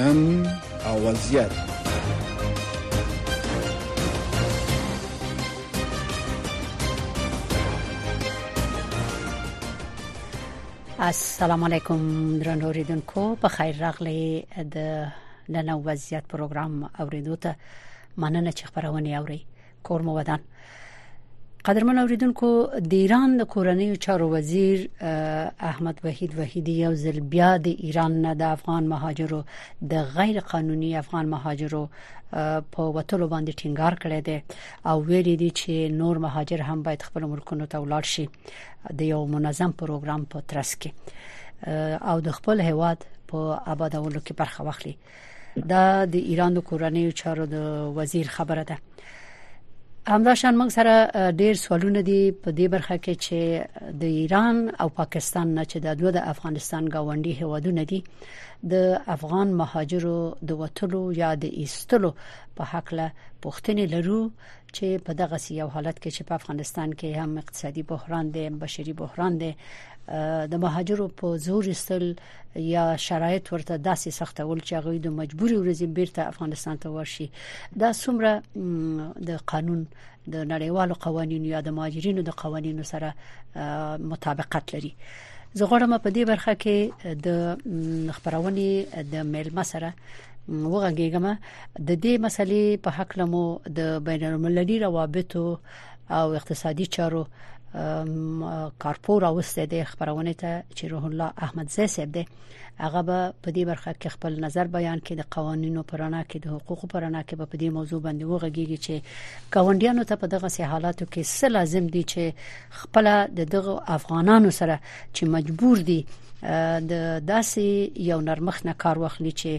نن او زیات السلام علیکم درنو ریدونکو په خیر راغلی د د نو وضعیت پروګرام اوریدو ته مننه چې خبرونه اوري کور مو ودان قدرمن اوریدونکو د ایران د کورنۍ چارو وزیر احمد وحید وحیدی یو ځل بیا د ایران نه د افغان مهاجرو د غیر قانوني افغان مهاجرو په وټولو باندې ټینګار کړی دی او ویلي دی چې نور مهاجر هم باید خپل ملکونو ته ولاړ شي د یو منظم پروګرام په ترڅ کې او د خپل هواد په آبادولو کې برخه واخلي دا د ایران د کورنۍ چارو د وزیر خبره ده همداشان موږ سره ډیر سوالونه دي په دې برخه کې چې د ایران او پاکستان نه چې د دوه د افغانستان گاونډي هوادونه دي د افغان مهاجرو د وټلو یا د ایستلو په حق له پښتنې لرو چې په دغه سی یو حالت کې چې په افغانستان کې هم اقتصادي بحران دی بشري بحران دی د مهاجرو په زور استل یا شرایط ورته داسې سختول چې هغه د مجبوري ورزي بیرته افغانستان ته ورشي دا څومره د قانون د نړیوالو قوانینو یا د مهاجرینو د قوانینو سره مطابقت لري زه غواړم په دې برخه کې د خبرونه د میلمه سره وغږیږم د دې مسلې په حق لمو د بین المللي روابطو او اقتصادي چارو کارپور اوسته د خبرونه ته چې روح الله احمد زې صاحب دی هغه به په دې برخه کې خپل نظر بیان کړي د قوانینو پرانا کې د حقوقو پرانا کې په دې موضوع باندې وغږیږي چې کاونډیانو ته په دغه سه حالاتو کې څه لازم دي چې خپل د دغه افغانانو سره چې مجبور دي د داسې یو نرمخ نه کار واخلي چې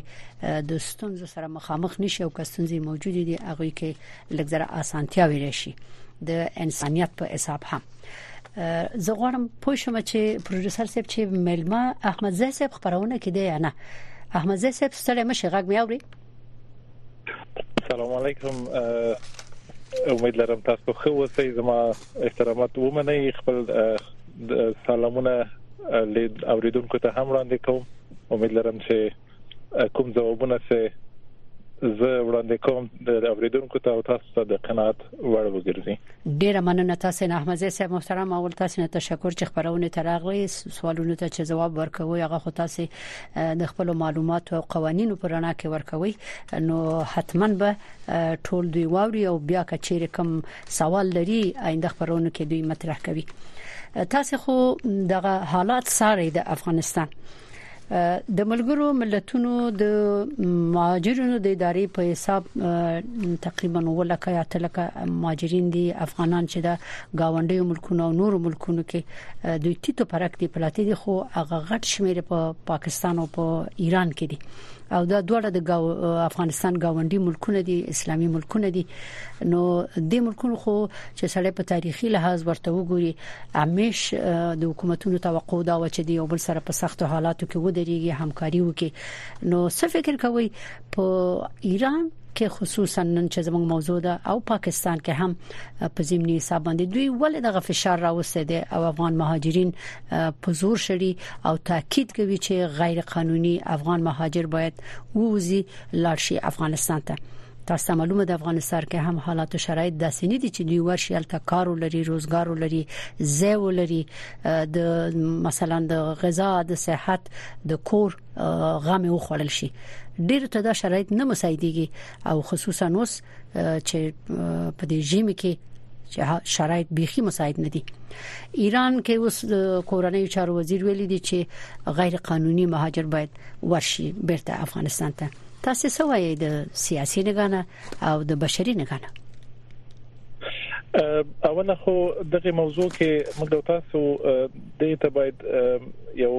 د ستونزو سره مخامخ نشي او که ستونزې موجود دي هغه کې لږه اسانتیا ویل شي د انسانيت په حساب هم زه غواړم پوه شم چې پروډوسر صاحب چې ملما احمد زه صاحب خبرونه کې دی نه احمد زه صاحب ستړي مشه غږ مې اوري سلام علیکم امید لرم تاسو خو اوسئ زما احترامات ومنئ خپل سلامونه لید اوریدونکو ته هم وړاندې کوم امید لرم چې کوم ځوابونه چې زه وړاندې کوم د اوریدونکو ته او تاسو ته د قناعت وړ وګرځي ډیره مننه تاسو نه احمد زی صاحب محترم اول تاسو نه تشکر چې خبرونه ترغلي سوالونه ته چې جواب ورکوي هغه خو تاسو د خپل معلومات او قوانینو پر اړه کې ورکوي نو حتما به ټول دوی واوري او بیا کچیر کوم سوال لري آینده خبرونه کې دوی مطرح کوي تاسو خو دغه حالات ساري د افغانستان د ملګرو ملتونو د مهاجرینو د ادارې په حساب تقریبا ولکه یا تلکه مهاجرین دي افغانان چې د گاونډي ملکونو او نورو ملکونو کې دوی تیتو پرک دي پلاته دي خو هغه غټ شمیر په پا پاکستان او په پا ایران کې دي او دا دواړه د افغانستان گاونډي ملکونه دي اسلامي ملکونه دي نو د ملکونو خو چې سړی په تاریخي لحاظ ورته وګوري همیش د حکومتونو توقع دا و چې د یو بل سره په سختو حالاتو کې ودرېږي همکاري وکړي نو څه فکر کوي په ایران کې خصوصا نن چې زموږ موضوع ده او پاکستان کې هم په زمینی حساب باندې دوی ولې دغه فشار راوستي دي او افغان مهاجرین په زور شړي او تاکید کوي چې غیر قانوني افغان مهاجر باید ووزي لاړ شي افغانستان ته تاسو ته معلومه ده افغانستان کې هم حالات او شرایط داسې نه دي چې دوی ورشي الته کار ولري روزګار ولري ځای ولري د مثلا د غذا د صحت د کور غم او خړل شي ډیر ته دا شرایط نه مساعدېږي او خصوصا اوس چې په دې ژیم کې چې شرایط بيخي مساعد نه دي ایران کې اوس کورنۍ چارو وزیر ویلي دي چې غیر قانوني مهاجر باید ورشي بیرته افغانستان ته تاسو څه وایئ د سیاسي نګاه نه او د بشري نګاه نه اوله خو دغه موضوع کې موږ تاسو د ته باید یو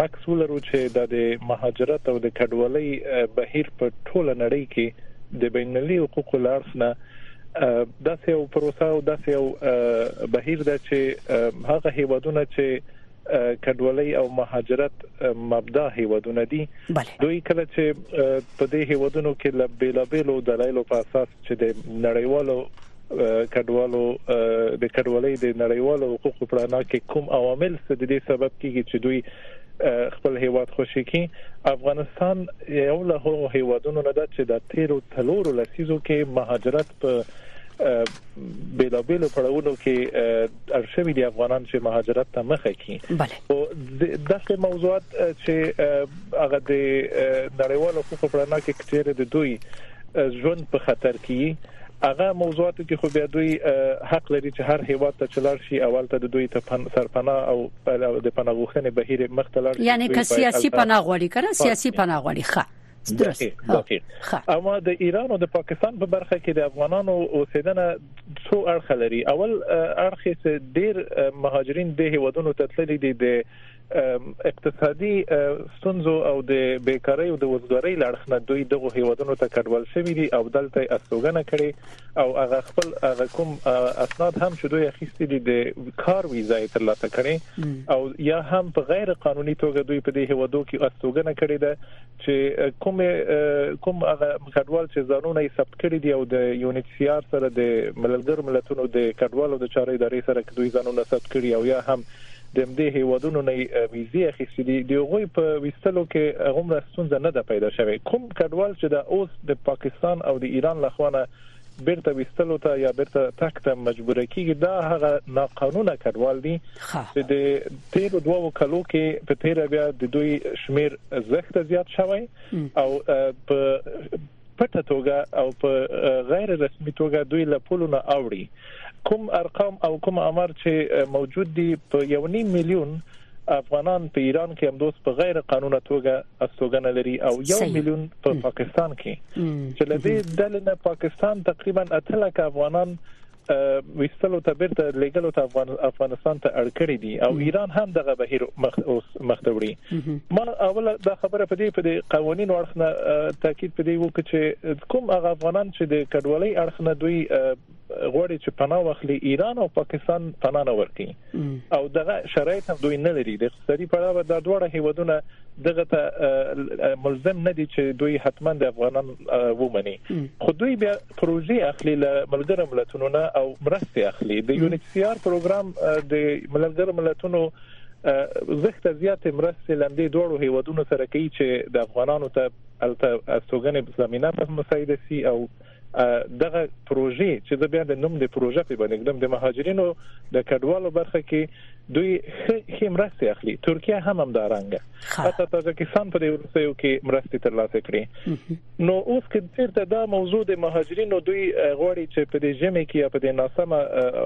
مکس ولرو چې د مهاجرت او د کډوالۍ بهیر په ټوله نړۍ کې د بینالمللي حقوقو لارښ نه داسې یو پروسه او داسې یو بهیر ده چې هغه هیوادونه چې کډوالۍ او مهاجرت مبدا هیوادونه دي دوی کله چې په دې هیوادونو کې له بیلابیلو دلایلو په اساس چې د نړیوالو کډوالو د کډوالۍ د نړیوالو حقوقو په اړه کې کوم عوامل څه د دې سبب کیږي چې دوی خپل هیواد خوشی کی افغانستان یو له هغو هیوادونو نه ده چې د تیرو تلورو لسیزو کې مهاجرت په بیلابیلو پړاوونو کې ارشوي دي افغانان چې مهاجرت ته مخه کړي او د داسې موضوعات چې هغه د نړیوالو حقوقو په اړه کې کټیر د دوی ژوند په خطر کې هغه موضوعات کې خو بیا دوی حق لري چې هر هیواد ته چلار شي اول ته د دوی ته پن سرپنا او د پناغوښنې بهیر مختلف یعنی که سیاسي پناغوړي کنه سیاسي پناغوړي ښه درست اما د ایران او د پاکستان په برخه کې د افغانانو اوسیدنه څو اړخ لري اول اړخ یې ډیر مهاجرین د هیوادونو ته تللي دي د اقتصادي ستونزو او د بیکاری او د وزګاری لړخ نه دوی دغه هیوادونو ته کډوال شوی دي او دلته استوګنه کړي او هغه خپل هغه کوم اسناد هم چې دوی اخیستي دي د کار ویزه تر لاسه کړي او یا هم په غیر قانوني توګه دوی په دې هیوادو کې استوګنه کړې ده چې کوم کوم هغه کډوال چې ځانونه یې ثبت کړي دي او د یونټ سی آر سره د ملګر ملتونو د کډوالو د چارې ادارې سره دوی ځانونه ثبت کړي او یا هم د دې هیوادونو نه ویزې اخیستې دي د غوي په وستلو کې هغه ستونزه نه ده پیدا شوې کوم کډوال چې د اوس د پاکستان او د ایران لخوا نه بیرته ویستلو ته یا بیرته تک ته مجبور کیږي دا هغه ناقانونه کډوال دي چې د تیر دوو کلو کې په تیر بیا د دوی شمیر زښت زیات شوی او په پټه توګه او په غیر رسمي توګه دوی له پولونه اوړي کوم ارقام او کوم امر چې موجود دي په یو نیم میلیون افغانان په ایران کې همدوس په غیر قانوني توګه استوګنه لري او یو میلیون په پاکستان کې چې له دې ډلې نه پاکستان تقریبا 8 لک افغانان ویستلو ته بیرته لګلو ته افغان افغانستان ته اړکړې دي او ایران هم دغه بهیر مخ اوس مخ ته وړي ما اوله دا خبره په دې په دې قوانینو اړخنه تاکید په دې وکړ چې کوم هغه افغانان چې د کډوالۍ اړخنه دوی غواړي چې پناه واخلي ایران او پاکستان پناه نه ورکړي او دغه شرایط هم دوی نه لري د اقتصادي پړاو د دوړه هیوادونه دغه ته ملزم نه دي چې دوی حتما د افغانان ومني خو دوی بیا پروژې اخلي له ملګرو ملتونو نه او مرستې اخلي د یونیټ سی آر پروګرام د ملګرو ملتونو زښت زیات مرستې لاندې دوړو هیوادونو سره کوي چې د افغانانو ته الته استوګنې زمينه مساعده سي او دغه پروژې چې د بیا د نوم د پروژه په باندې ګدم د مهاجرینو د کډوالو برخه کې دوی خې مرستې اخلي ترکیه هم هم دا رنګه حتی تاجکستان په دې ورسېو کې مرستې ترلاسه کړې نو اوس کې چیرته دا موضوع د مهاجرینو دوی غواړي چې په دې جمع کې یا په دې ناسمه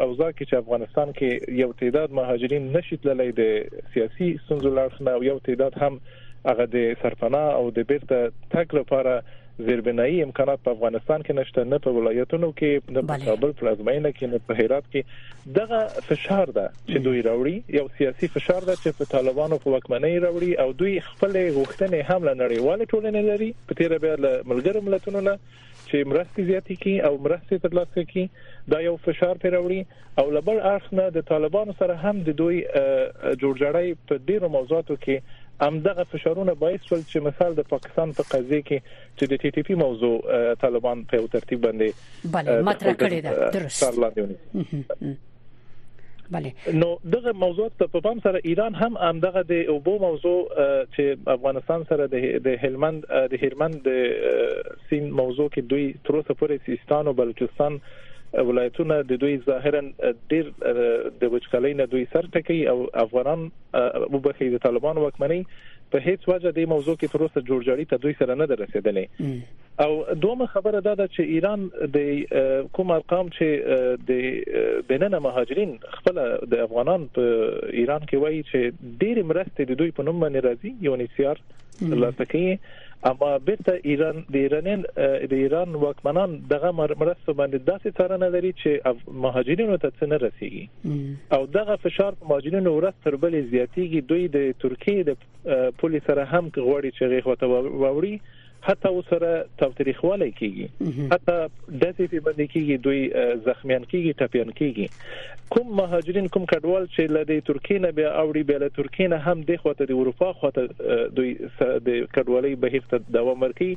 اوضاع کې چې افغانستان کې یو تعداد مهاجرین نشي تللی د سیاسي سنځو لړخنه او یو تعداد هم هغه د سرپناه او د بیرته تک لپاره زیربنایي امکانات په افغانستان کې نشته نه په ولایتونو کې نه په کابل پلازمینه کې نه په هرات کې دغه فشار ده چې دوی راوړي یو سیاسي فشار ده چې په طالبانو په وکمنۍ راوړي او دوی خپل غوښتنې هم لنړي والي ټولنې لري په تیر بیا له ملګرو ملتونو نه چې مرستې زیاتې کی او مرستې ترلاسه کی دا یو فشار پیروړي او له بل اړخ نه د طالبانو سره هم د دوی جوړجړی په ډیرو موضوعاتو کې هم دغه فشارونه باعث شول چې مثال د پاکستان په قضیه کې چې د ټي ټي پی موضوع طالبان په یو ترتیب باندې بله مطرح کړې ده درست بله نو دغه موضوع ته په پام سره ایران هم همدغه د اوبو موضوع چې افغانستان سره د هلمند د هرمند د سین موضوع کې دوی تر اوسه پورې سیستان او بلوچستان ولایتونه د دوی ظاهرا ډیر د وچکالۍ نه دوی سر ټکی او افغانان وبخې د طالبان واکمنۍ په هیڅ وجه د موضوع کې تر اوسه جوړجاړي ته دوی سره نه درسېدلې او دومره خبره ده چې ایران د کوم ارقام چې د بننه مهاجرین خپل د افغانان په ایران کې وایي چې ډېر مرستې د دوی په نوم باندې راځي یو نسيار ترلاسه کوي اما بیرته ایران د ایرانین د ایران واکمنان دغه مرستو باندې داسې څارنه لري چې مهاجرینو ته څه نه رسیږي او دغه فشار په مهاجرینو ورځ تر بلې زیاتیږي دوی د ترکیې د پولیس سره هم غوړي چې غوښته ووري حتی وسره تاوتریخوالی کیږي حتی داسې په باندې کیږي دوی زخمیان کیږي ټپيان کیږي کوم مهاجرین کوم کډوال چې له دې ترکیې نه بیا اوړي بیا له ترکیې نه هم د خواته د اروپا خواته دوی د کډوالۍ بهیر ته دوام ورکړي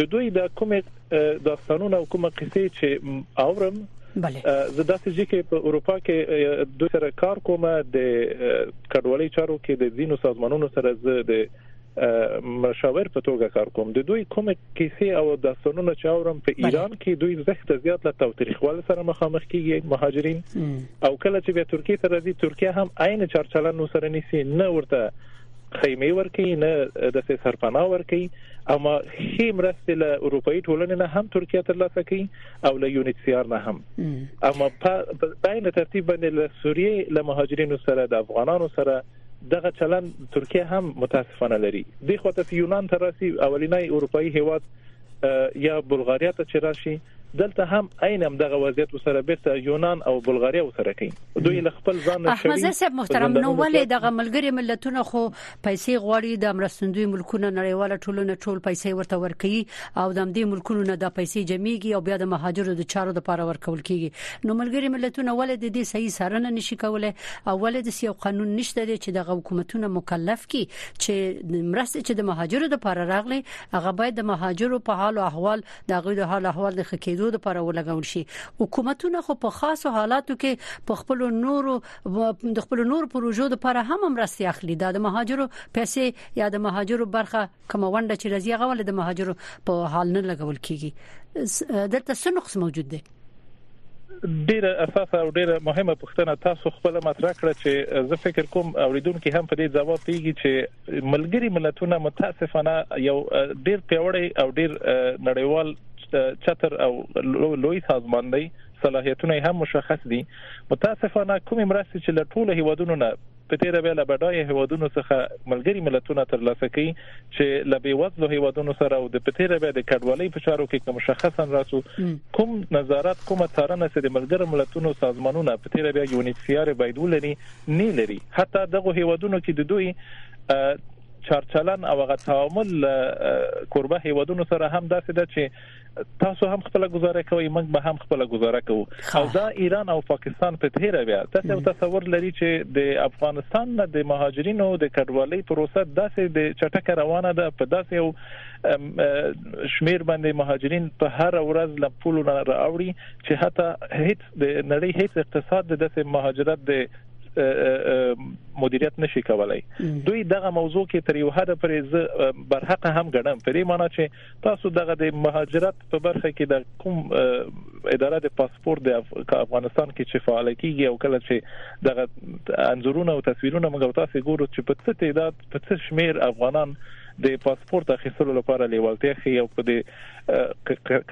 د دوی د کوم داستانونه او کومه قصې چې اورم بله زه داسې چې کې په اروپا کې دوی سره کار کوم د کډوالۍ چارو کې د دینو سازمانونو سره زه د مشاور په توګه کار کوم د دوی کومه کیسه او داستانونه چې اورم په ایران کې دوی زښت زیات له توتریخوال سره مخامخ کیږي مهاجرین او کله چې بیا ترکیه ته راځي ترکیه هم عین چارچلن نو سره نیسی نه ورته خیمه ورکي نه د سې سرپنا ورکي اما هي مرستې له اروپאי ټولنې نه هم ترکیه ته لاسه کوي او له یونټ سي ار نه هم اما په عین ترتیب باندې له سوریه له مهاجرینو سره د افغانانو سره دغه چلند ترکیه هم متاسفانه لري د خو ته یونان ته راسي اولینای اروپאי هیواد یا بلغاریا ته چې راشي دلته هم عین هم دغه وضعیت وسره بیرته یونان او بلغاریا وسره کوي دوی له خپل ځان نه شړي احمد صاحب محترم نو ولې دغه ملګری ملتونه خو پیسې غواړي د مرستندوی ملکونو نړیواله ټولنه ټول پیسې ورته ورکړي او د دې ملکونو نه د پیسې جمعيږي او بیا د مهاجرو د چارو لپاره ورکول کیږي نو ملګری ملتونه ولې د دې صحیح سرنه نشي کولای او ولې د سیو قانون نشته دی چې دغه حکومتونه مکلف کی چې مرستې چې د مهاجرو د لپاره راغلي هغه باید د مهاجرو په حال او احوال د غوډه حال احوال د خکېدو د لپاره ولګول شي حکومتونه خو په خاصو حالاتو کې په خپل نورو د خپل نور پروژو د لپاره هم مرستې اخلي دا د مهاجرو پیسې یا د مهاجرو برخه کوم ونده چې رضی غول د مهاجرو په حال نه لګول کیږي دلته څه نقص موجود دی ډیره اساسه او ډیره مهمه پوښتنه تاسو خپل مطرح کړ چې زه فکر کوم اوریدونکو هم په دې ځواب پیږي چې ملګری ملتونه متاسفانه یو ډیر پیوړی او ډیر نړیوال چتر او لوی سازمان دی صلاحیتونه هم مشخص دي متاسفانه کومې مرستې چې له ټولو هیوادونو نه په تېره بیا له بډایه هېوادونو څخه ملګري ملتونه ترلاسه کوي چې له بې وزلو هېوادونو سره او د په تېره بیا د کډوالۍ په چارو کې که مشخصا راسو کوم نظارت کومه څارنه چې د ملګرو ملتونو سازمانونه په تېره بیا یونیسیار باید ولري نه لري حتی دغه هېوادونو کې د دوی چارچلن او هغه تعامل کوربه هیوادونو سره هم داسې ده چې تاسو هم خپل گزاره کوئ موږ به هم خپل گزاره کوو او دا ایران او پاکستان په تیر بیا تاسو تصور لري چې د افغانستان نه د مهاجرینو د کډوالۍ پروسه داسې د چټک روانه ده په داسې یو شمیر باندې مهاجرین په هر ورځ له پولو نه راوړي چې حتی هیڅ د نړۍ هیڅ اقتصاد د داسې مهاجرت د مدیریت نشي کولای دوی دغه موضوع کې تر یو حد پرې برحق هم ګڼم پرې معنی چې تاسو دغه د مهاجرت په برخه کې د کوم اداره د پاسپورت د افغانستان کې چې فعال کیږي او کله چې دغه انزورونه او تصویرونه موږ تاسو ګورو چې په څه تعداد په څه شمیر افغانان د پاسپورت اخیستلو لپاره لیوالتیا خي او په دې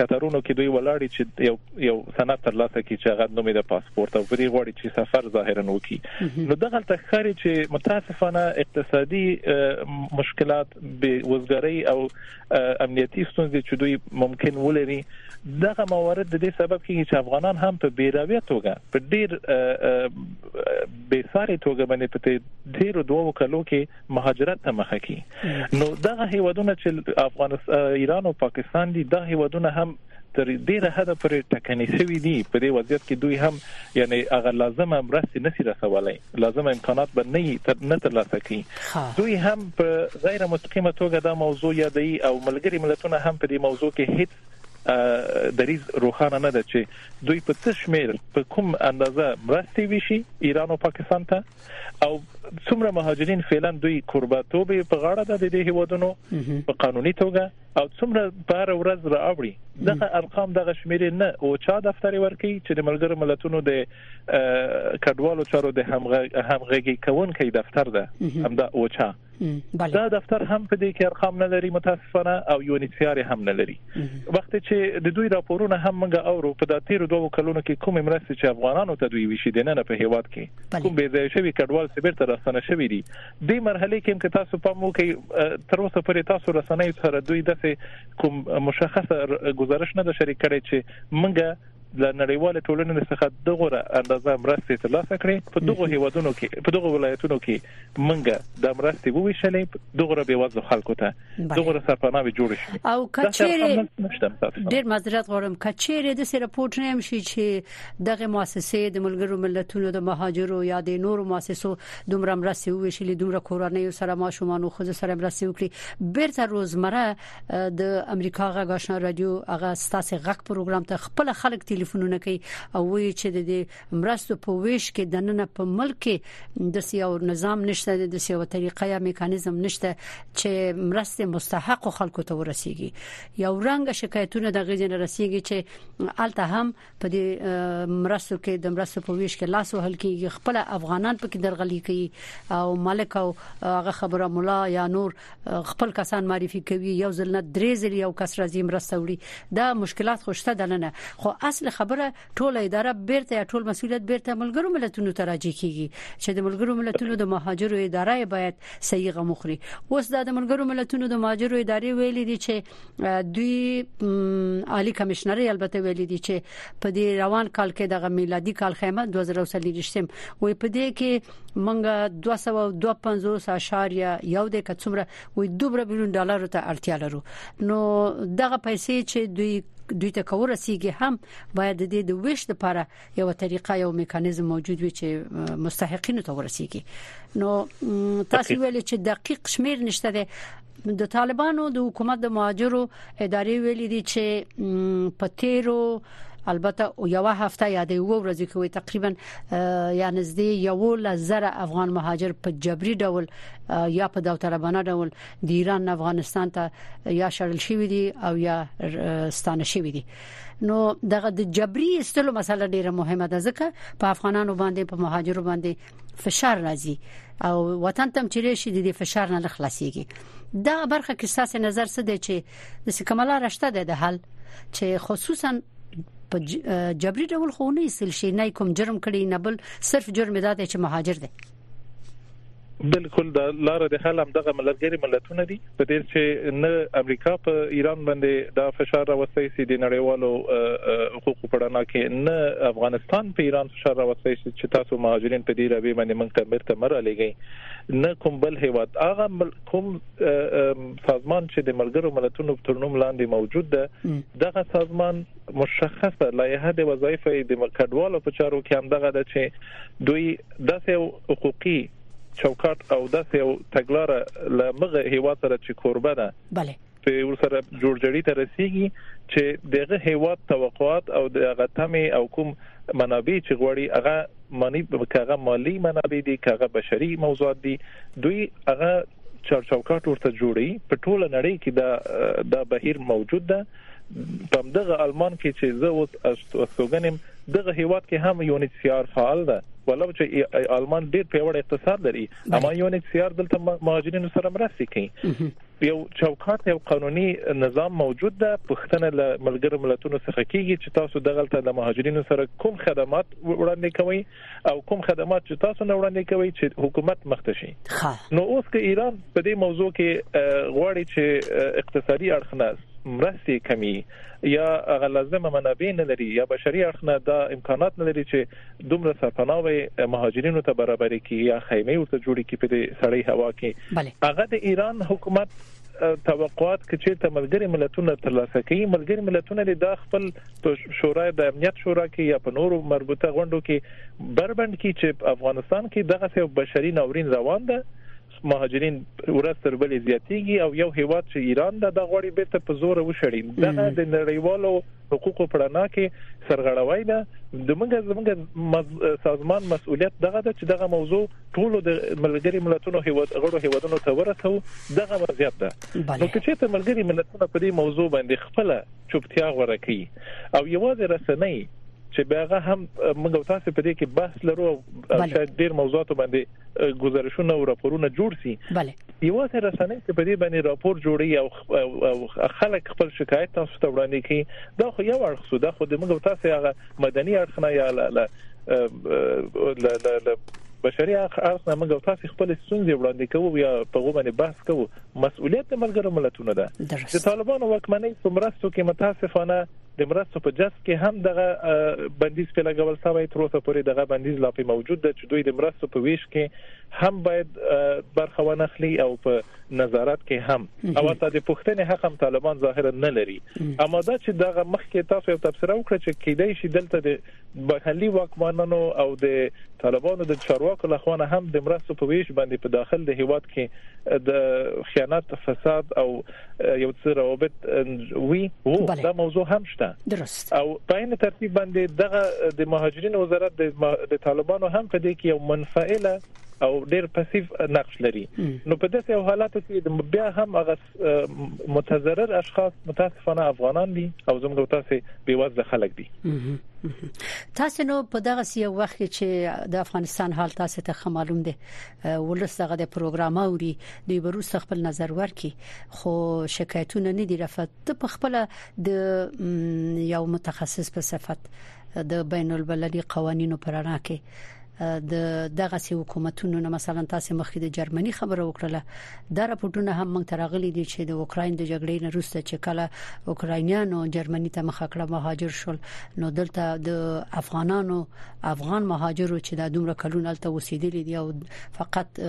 کترونو کې دوی ولاړی چې یو یو سند ترلاسه کړي چې هغه نومې د پاسپورت او پرې غواړي چې سفر ظاهرا وکړي نو دغه تخاري چې متاسفانه اقتصادي مشکلات به وزګرۍ او امنیتي ستونزې چې دوی ممکن ولري دغه موارد د دې سبب کیږي چې افغانان هم په بیراوی توګه په ډیر به ساري توګه باندې په ډیرو دوو کلو کې مهاجرت ته مخه کی نو دغه هیوادونه چې افغانستان ایران او پاکستان دي دغه هیوادونه هم تر ډیره حد پورې ټکني شوی دي په دې وضعیت کې دوی هم یعنی هغه لازمه مرسته نسی رسولای لازم امکانات به نه یی تر نه ترلاسه کړي دوی هم په غیر مستقیمه توګه دا موضوع یادوي او ملګری ملتونه هم په دې موضوع کې هیڅ دریز روښانه نه ده چې دوی په څه شمیر په کوم اندازه مرستي وشي ایران او پاکستان ته او څومره مهاجرین فعلا دوی قرباتوب په غاړه ده د دې هیوادونو په قانوني توګه او څومره بار ورځ را اوړي دغه ارقام دغه شمیرې نه او چا دفتر ورکي چې د ملګرو ملتونو د کډوالو چارو د همغږي کوونکې دفتر ده همدا او چا دا دفتر هم په دې کې ارقام نه لري متاسفانه او یو نسیار هم نه لري وخت چې د دوی راپورونه هم موږ اورو په داتیر دوه کلونو کې کوم مرستې چې افغانانو ته دوی وشي د نه په هیواد کې کوم به ځای شوی کډوال سبیر تر راستنه شوی دي دې مرحله کې که تاسو پام وکړئ تر اوسه پورې تاسو رسنۍ سره دوی داسې کوم مشخصه گزارش نه ده شریک کړی چې منګه د نړیوال ټولنې څخه دغه اندازه مرستې ترلاسه کړې په دغه هیوادونو کې په دغه ولایتونو کې منګه د مرستې وویشلې دغه به وځو خلکو ته دغه سرپناوي جوړ شي او کچېره ډیر معذرت غواړم کچېره د سره رپورټ نه مشي چې دغه مؤسسې د ملګرو ملتونو د مهاجرو یا د نورو مؤسسو دومره مرستې وویشلې دومره کورنۍ سره ماشومان او خود سره مرستې وکړي بیرته روزمره د امریکا غږ آشنا رادیو هغه ستاسو غږ پروګرام ته خپل خلک ټلیفونونه کوي او وایي چې د مرستو په ویش کې د نن په ملک کې د سیاو نظام نشته د سیاو طریقه یا میکانیزم نشته چې مرستې مستحق خلکو ته ورسیږي یو رنګ شکایتونه د غږ نه رسیږي چې هلته هم په دې مرستو کې د مرستو په ویش کې لاس وهل کیږي خپل افغانان پکې درغلي کوي او ملک او هغه خبره مولا یا نور خپل کسان معرفي کوي یو ځل نه درې ځل یو کس راځي مرسته وړي دا مشکلات خوشته دننه خو اصل خبره ټول اداره بیرته ټول مسولیت بیرته ملګرو ملتونو ته راځي کیږي چې د ملګرو ملتونو د مهاجرو اداره باید صحیح غمخري اوس د ملګرو ملتونو د مهاجرو ادارې ویلي دي چې دوی عالی کمشنر البته ویلي دي چې په دې روان کال کې د میلادي کال خیمه 2023 وي په دې کې منګه 252.1 د کڅومره وي 2 بلین ډالر ته اړتیا لرو نو دغه پیسې چې دوی دوی ته کور رسیدي هم باید د دې د ویش لپاره یو طریقه یو میکانیزم موجود وي چې مستحقینو ته ورسیږي نو تاسو ویل چې دقیق شمیر نشته ده د طالبانو د حکومت د مهاجرو ادارې ویلي دي چې په تیرو البته یو هفته یا د یو ورځ کې وي تقریبا یا نږدې یو لزر افغان مهاجر په جبري ډول یا په داوطلبانه ډول د ایران افغانستان ته یا شړل شوی دي او یا ستانه شوی دي نو دغه د جبري استلو مسله ډیره مهمه ده ځکه په افغانانو باندې په مهاجرو باندې فشار راځي او وطن تم چې شي د فشار نه خلاصيږي دا برخه کې ساسي نظر څه دی چې د سکملا رشته ده د حل چې خصوصا په جبري ډول خو نه ایستل شي نه کوم جرم کړي نه بل صرف جرم دا دی چې مهاجر دی بالکل دا لار د حل هم دغه ملګری ملتونه دي په دې چې نه امریکا په ایران باندې دا فشار راوستي سي د نړیوالو حقوقو په اړه کې نه افغانستان په ایران فشار راوستي سي چې تاسو مهاجرین په دې راوي باندې موږ ته مرته مر لګي نه کوم بل هیواد هغه کوم سازمان چې د ملګرو ملتونو تر نوم لاندې موجود ده دغه سازمان مشخصه لایحه د وظایفې د کډوالو په چارو کې هم دغه ده چې دوی داسې یو حقوقي چوکاټ او داسې یو تګلاره له مغه هیواد سره چې کوربه ده بله په ورسره جوړجړی ته رسیدي چې دغه هیواد توقعات او دغه تمه او کوم منابع چې غوړي هغه مانی کغه مالی منابع دي کغه بشري موضوعات دي دوی هغه چارچوکاټ ورته جوړي په ټوله نړۍ کې دا د بهیر موجود ده په دغه آلمان کې چې زه اوس استوګن یم دغه هیواد کې هم یو نت سیار فعال ده ولوم چې آلمان ډیر پیوړ اقتصاد لري اما یو نت سیار دلته مهاجرینو سره مرسته کوي یو چوکاټ یو قانوني نظام موجود ده پښتنه له ملګرو ملتونو څخه کیږي چې تاسو دغلته د مهاجرینو سره کوم خدمات وړاندې کوئ او کوم خدمات چې تاسو نه وړاندې کوي چې حکومت مخته شي نو اوس که ایران په دې موضوع کې غواړي چې اقتصادي اړخناس مرستې کمی یا هغه لازمه منابع نه لري یا بشري اړخنه دا امکانات نه لري چې دومره سرپناوي مهاجرینو ته برابرې کی یا خیمه ورته جوړې کی په دې سړی هوا کې هغه د ایران حکومت توقعات که چیرته ملګری ملتونه ترلاسه کوي ملګری ملتونه د دا خپل په شورا د امنیت شورا کې یا په نورو مربوطه غونډو کې بربند کی چې افغانستان کې دغه څه بشري ناورین روان ده مهاجرین ورځ تر بلې زیاتیږي او یو هیواد چې ایران ده د غوړي بیرته په زور وشړي دغه د نړیوالو حقوقو په رڼا کې سرغړوي ده د موږ زموږ سازمان مسؤلیت دغه ده چې دغه موضوع ټول د ملګری ملتونو هیواد غړو هیوادونو ته ورسو دغه وضعیت ده نو که چې ته ملګری ملتونه په دې موضوع باندې خپل چوپتیا غوړه کوي او یوازې رسنۍ چې بیاغه هم موږ تاسو په دې کې بحث لرو او شاید ډیر موضوعات باندې ګزارشونه او راپورونه جوړ سي بله یو څه رسنۍ چې په دې باندې راپور جوړي او خلک خپل شکایت تاسو ته وړاندې کوي دا خو یو اړخ سو دا خو د موږ تاسو هغه مدني اړخ نه یا لا لا بشري اړخ نه موږ تاسو خپل ستونزې وړاندې کوو یا په غو باندې بحث کوو مسؤلیت د ملګرو ملتونو ده د طالبانو واکمنۍ په مرستو کې متاسفانه د مرستو په جذب کې هم دغه بندیز په لګول شوی تر اوسه پورې دغه بندیز لا په موجود ده چې دوی د مرستو په ویش کې هم باید برخه ونخلي او په نظارت کې هم او تا د پښتنې حق هم طالبان ظاهرا نه لري اما دا چې دغه مخکې تاسو یو تفسیر وکړ چې کیدای شي دلته د محلي واکمنانو او د طالبانو د چارواکو لخوا نه هم د مرستو په ویش باندې په داخل د هیواد کې د خیانت فساد او یو څه روابط وی وو دا موضوع هم شته درست او په عین ترتیب باندې دغه د مهاجرینو وزارت د طالبانو هم په دې کې یو منفعله او ډیر پسیف نقش لري نو په داسې حالاتو کې د بیا هم هغه متضرر اشخاص متاسفانه افغانان دي او زموږ تاسو بیوازه خلک دي تاسو نو په دغه سی وخت کې چې د افغانستان حال تاسو ته معلوم دي ولس دغه د پروګرام اوري د وروسته خپل نظر ورکي خو شکایتونه نه دي رفت ته په خپل د یو متخصص په صفت د بین المللي قوانینو پر اړه کې د دغه سي حکومتونو نه مثلا تاسو مخکې د جرمني خبره وکړه دا راپورټونه هم موږ ترغلي دي چې د اوکرين د جګړې نه روسته چې کله اوکراینیانو جرمني ته مخه کړه مهاجر شول نو دلته د افغانانو افغان مهاجرو چې د دومره کلونو تل وسیدلې دي او فقط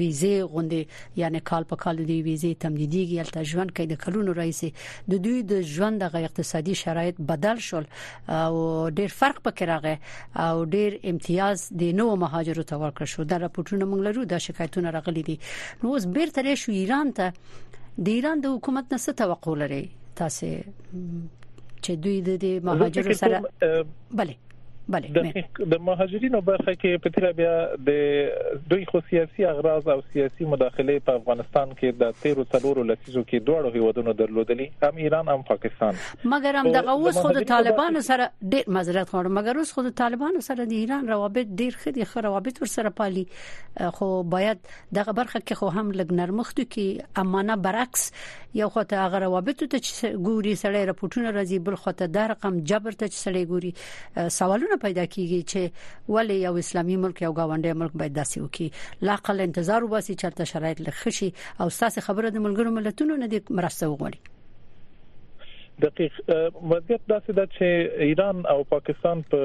ویزه غوندي یعنی کال په کال دی ویزه تمدیدیږي تل ژوند کوي د کلونو رئیس د دوی د ژوند د اقتصادي شرایط بدل شول او ډیر فرق پکې راغی او ډیر امتیاز د نو مهاجرو ته ورکړ شو دا راپورټونه موږ لرو دا شکایتونه راغلي دي نو اوس بیرته راشو ایران ته د ایران د حکومت نه څه توقع لري تاسو چې دوی د مهاجرو سره بله بله د مهاجرینو برخه کې په تیر بیا د دوی خو سیاسي اغراض او سیاسي مداخله په افغانستان کې د 13 څلورو ځو کې دواړو هیوادونو درلودلی هم ایران هم پاکستان مګر هم دغه اوس خو د طالبانو سره ډیر مزرات غواړم مګر اوس خو د طالبانو سره د ایران روابط ډیر خدي خو روابط ور سره پالي خو باید دغه برخه کې خو هم لګ نرمختو کې امانه برعکس یو خو ته هغه روابط ته چې ګوري سړی راپورټونه راځي بل خو ته د رقم جبر ته چې سړی ګوري سوالونه پیدا کیږي چې ولې یو اسلامي ملک یو گاونډي ملک باید داسې وکړي لا قل انتظار وباسي چې تر شرایط لخشي او ستاسو خبره د ملګرو ملتونو نه د مرسته وغوړي دقیق وضعیت داسې ده چې ایران او پاکستان په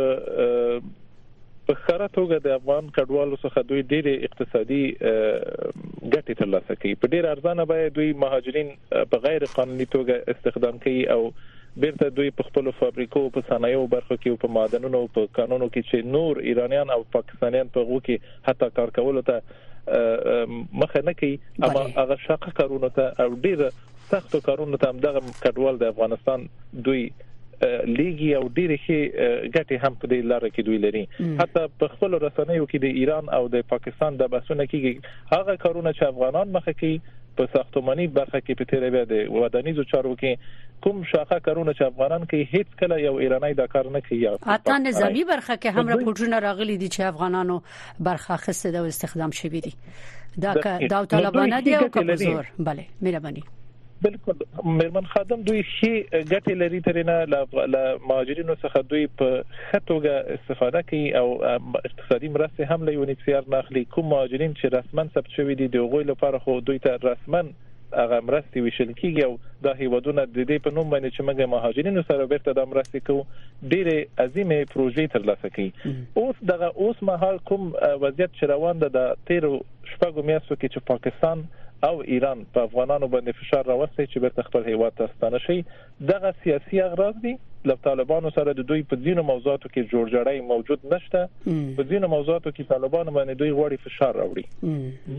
په خره توګه د افغان کډوالو څخه دوی ډېر اقتصادي ګټې ترلاسه کوي په ډېر ارزانه بیه دوی مهاجرین په غیر قانوني توګه استخدام کوي او بیرته دوی په خپل فابریکو په صنایعو برخو کې په معدنونو په کانونو کې چې نور ایرانیان او پاکستانیان په غو کې حتی کار کولو ته مخه نه کوي اما هغه شاقه کارونه ته او ډیر سخت کارونه ته هم دغه کډوال د افغانستان دوی لیګي او ډېر شي ګټي هم په دې لار کې دوی لري حتی په خپل رسنیو کې د ایران او د پاکستان د بحثونو کې هغه کارونه چې افغانان مخه کوي په ساختماني برخه کې په تیر بیا د ودانیزو چارو کې کوم شاخه کارونه چې افغانان کوي هیڅ کله یو ایرانی دا کار نه کوي حتی نظامی برخه کې هم راپورټونه راغلي دي چې افغانانو برخه اخیستې ده او استخدام شوی دي دا دا طالبانه دي او کمزور bale مهرباني بالکل مېرمن خادم دوی شي ګټې لري ترنه له مهاجرینو څخه دوی په خټوګه استفاده کوي او اقتصادي مرستې هم له یونیسیار نه اخلي کوم مهاجرین چې رسمن ثبت شوی دي د غوي لپاره خو دوی ته رسمن هغه مرستې ویشل کیږي او دا هیوادونه د دې په نوم باندې چې موږ مهاجرینو سره بیرته د مرستې کوو ډېرې عظیمه پروژې ترلاسه کوي اوس دغه اوس مهال کوم وضعیت چې روان ده د 13 شپږو میاشتو کې چې پاکستان او ایران په افغانانو باندې فشار راوستي چې بیرته خپل هیواد ته ستانه شي دغه سیاسي اغراض دي له طالبانو سره د دوی په ځینو موضوعاتو کې جوړجاړی موجود نشته په ځینو موضوعاتو کې طالبان باندې دوی غواړي فشار راوړي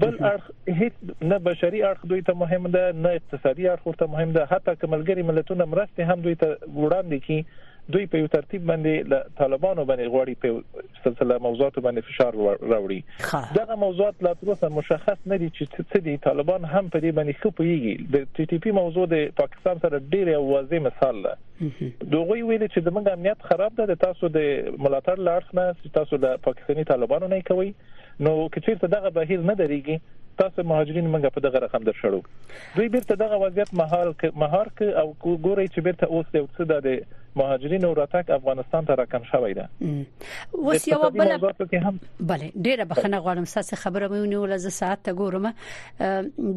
بل اړخ هیڅ نه بشري اړخ دوی ته مهم ده نه اقتصادي اړخ ورته مهم ده حتی که ملګري ملتونه مرستې هم دوی ته وړاندې کړي دوی په یو ترتیب باندې له طالبانو باندې غواړي په سلسله موضوعاتو باندې فشار راوړي دغه موضوعات لا تر اوسه مشخص نه دي چې څه دي طالبان هم په دې باندې ښه پوهیږي د ټي ټي پی موضوع د پاکستان سره ډیر واضح مثال ده دوی ویل چې زموږ امنیت خراب ده تاسو د ملاتړ لارښ نه تاسو د پاکستاني طالبانو نه کوي نو کچیر ته دغه بهیر نه دريږي تاسو مهاجرین موږ په دغه رقم درشړو دوی بیرته دغه وضعیت مهار که مهار که او ګوري چې بیرته اوس یو څه د مهاجرینو راتګ افغانستان ته راکم شوی ده اوس یو بل بله ډیره بخنه غواړم ساسه خبره مې ونیول زه ساعت ته ګورم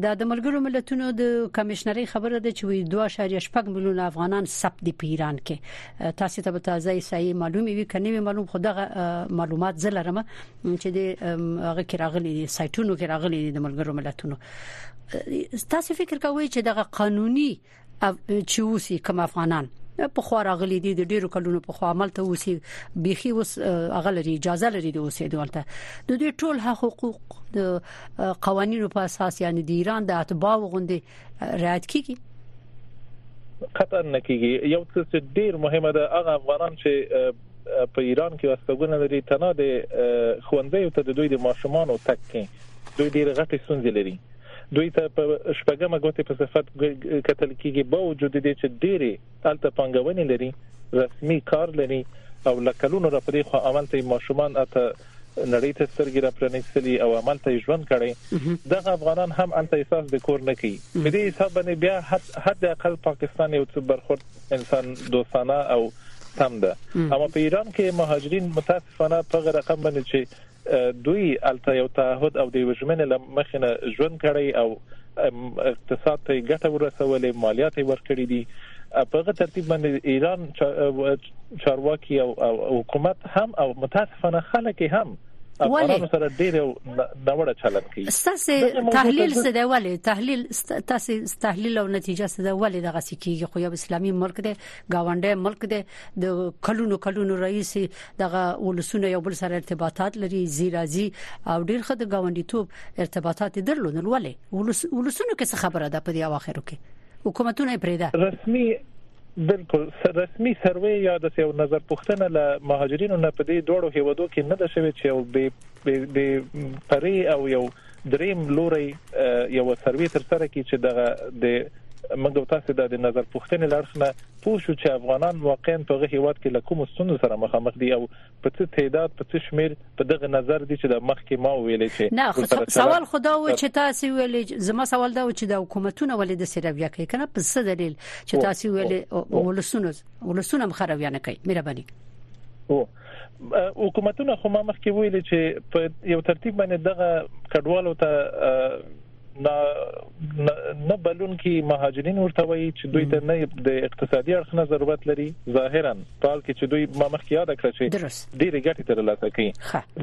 دا د ملګرو ملتونو د کمشنري خبره ده چې وي 2.8 میلیون افغانان ثبت دي په ایران کې تاسو ته به تازه صحیح معلومي وي کني وي معلوم خو دغه معلومات زلرم چې د هغه کې راغلي دي سایټونو کې راغلي دي د ملګرو ملتونو تاسو فکر کوئ چې دغه قانوني چې اوسې کوم افغانان په خو راغلي دي د ډیرو کلونو په خو عمل ته اوسي بيخي اوس هغه لري اجازه لري د اوسې دولته د دې ټول حقوق د قوانینو په اساس یعنی د ایران د اتباع غوندي رعایت کیږي قطر نکیږي یو څه ډیر مهمه ده هغه افغانان چې په ایران کې استوګنه لري تنها د خوندې ته د دوی د ماشومان او تک کې دوی ډېر غټي سونځي لري دوی ته په شپږمه ګوتې په صفت کتل کیږي با وجود دې چې ډېری الته پنګونې لري رسمي کار لري او لکلونو را پدې خو عمل ته ماشومان اته نړۍ ته سترګې را پرانیستلې او عمل ته ژوند کړي دغه افغانان هم الته احساس د کور نه کوي په دې حساب باندې بیا حد اقل پاکستان یو څه برخورد انسان دوستانه او سم ده اما په ایران کې مهاجرین متاسفانه په غیر رقم باندې چې دوی الته یو تعهد او د وژمنې لمخنه ژوند کړی او اقتصاد ته ګټه ورسولې مالیات یې ورکړي دي په هغه ترتیب باندې ایران چارواکي او حکومت هم او متاسفانه خلک هم افغانانو سره ډیر نوړه چلن کوي تاسو تحلیل څه دی ولی تحلیل تاسو تحلیل او نتیجه څه دی ولی دغه سکیږي خو یو اسلامي ملک دی گاونډي ملک دی د کلونو کلونو رئیس دغه ولسونه یو بل سره ارتباطات لري زیرازي او ډیر خد گاونډیتوب ارتباطات درلودل ولی ولسونه کې خبره ده په دې اواخرو کې حکومتونه پرې ده رسمي بلکل رسمي سروې یا د یو نظر پوښتنه له مهاجرینو نه په دې دوړو هیوادو کې نه ده شوې چې یو به به پرې او یو دریم لوري یو سروې تر سره کی چې دغه د موږ تاسو د نظر پوښتنې لړخنه پوه شو چې افغانان واقعا په غو هیواد کې لکه مستونو سره مخامخ دي او په څه تعداد په څه شمیر په دغه نظر دي چې د مخکې ما ویلې چې نه خو سوال خدا و چې تاسو ویلې زما سوال دا و چې د حکومتونو ولې د سیرویا کوي کنه په څه دلیل چې تاسو ویلې ولسونو ولسونو هم خرابیا نه کوي مهرباني او حکومتونه خو ما مخکې ویلې چې په یو ترتیب باندې دغه کډوالو ته نه نه بلون کې مهاجرین ورته وایي چې دوی ته نه د اقتصادي اړخ نه ضرورت لري ظاهرا پال کې چې دوی ما مخکې یاد کړ چې ډېرې ګټې تر لاسه کوي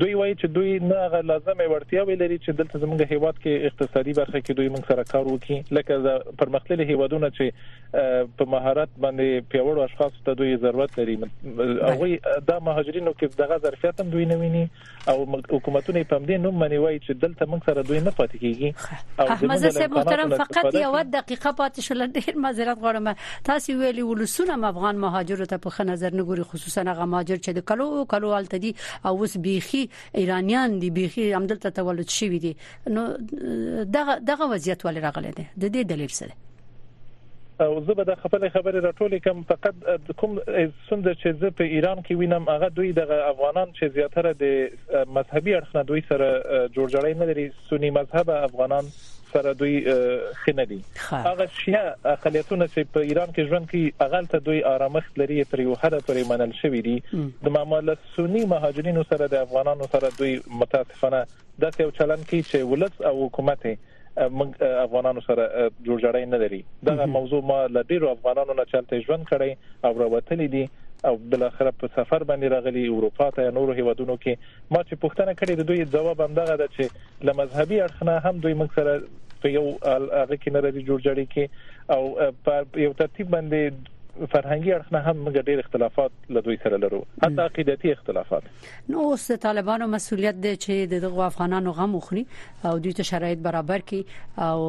دوی وایي چې دوی نه غو لازمه وړتیا وی لري چې دلته زموږ هیواد کې اقتصادي برخه کې دوی موږ سره کار وکړي لکه د پرمختللي هیوادونو چې په مهارت باندې پیوړو اشخاص ته دوی ضرورت لري او دا مهاجرینو کې دغه ظرفیت هم دوی نه ویني او حکومتونه یې په همدې نوم مني وایي چې دلته موږ سره دوی نه پاتې کیږي احمد صاحب محترم فقط یو دقیقه پاتې شول ډیر معذرت غواړم تاسو ویلي ولسونه افغان مهاجرو ته په نظر نه ګوري خصوصا هغه مهاجر چې د کلو او کلو الته دي او اوس بيخي ایرانیان دي بيخي همدلته تولد شوی دي نو دغه دغه وضعیت ولې راغلی دی د دې دلیل څه دی او زه به د خپل خبرې راټولې کوم فقط کوم ستونزه چې زه په ایران کې وینم هغه دوی دغه افغانان چې زیاتره د مذهبي اړخ نه دوی سره جوړجړی نه لري سنی مذهب افغانان سره دوی خنه دي هغه شیا اقلیتونه چې په ایران کې ژوند کوي هغه ته دوی آرامښت لري تر یو حد پورې منل شوی دي د معاملې سنی مهاجرینو سره د افغانانو سره دوی متاسفانه د یو چلن کې چې ولس او حکومت موږ افغانانو سره جوړجاړی نه لري دا موضوع ما له ډیرو افغانانو نه چلته ژوند کړي او راوتلې دي او بل اخر په سفر باندې راغلي اروپا ته نور هیوادونو کې ما چې پوښتنه کړې د دوی جواب هم دغه ده چې له مذهبي اړخنه هم دوی موږ سره په یو هغه کې نه راځي جوړجاړي کې او په یو ترتیب باندې فرهنګي اړخنه هم موږ ډېر اختلافات له دوی سره لرو حتی عقیدتي اختلافات نو اوس د طالبانو مسولیت دی چې دغه افغانانو غم وخوري او دوی ته شرایط برابر کړي او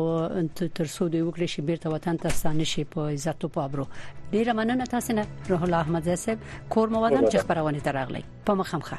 تر څو دوی وکړي چې بیرته وطن ته ستانه شي په عزت او پابرو ډیره مننه تاسو نه روح الله احمد صاحب کور مو ودان چې خبرونه ترغلې په مخمخه